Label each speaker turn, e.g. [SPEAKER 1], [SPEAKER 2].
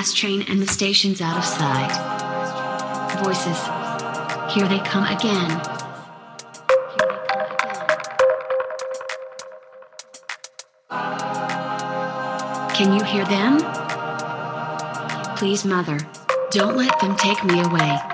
[SPEAKER 1] last train and the station's out of sight. Voices. Here they come again. Can you hear them? Please, Mother, don't let them take me away.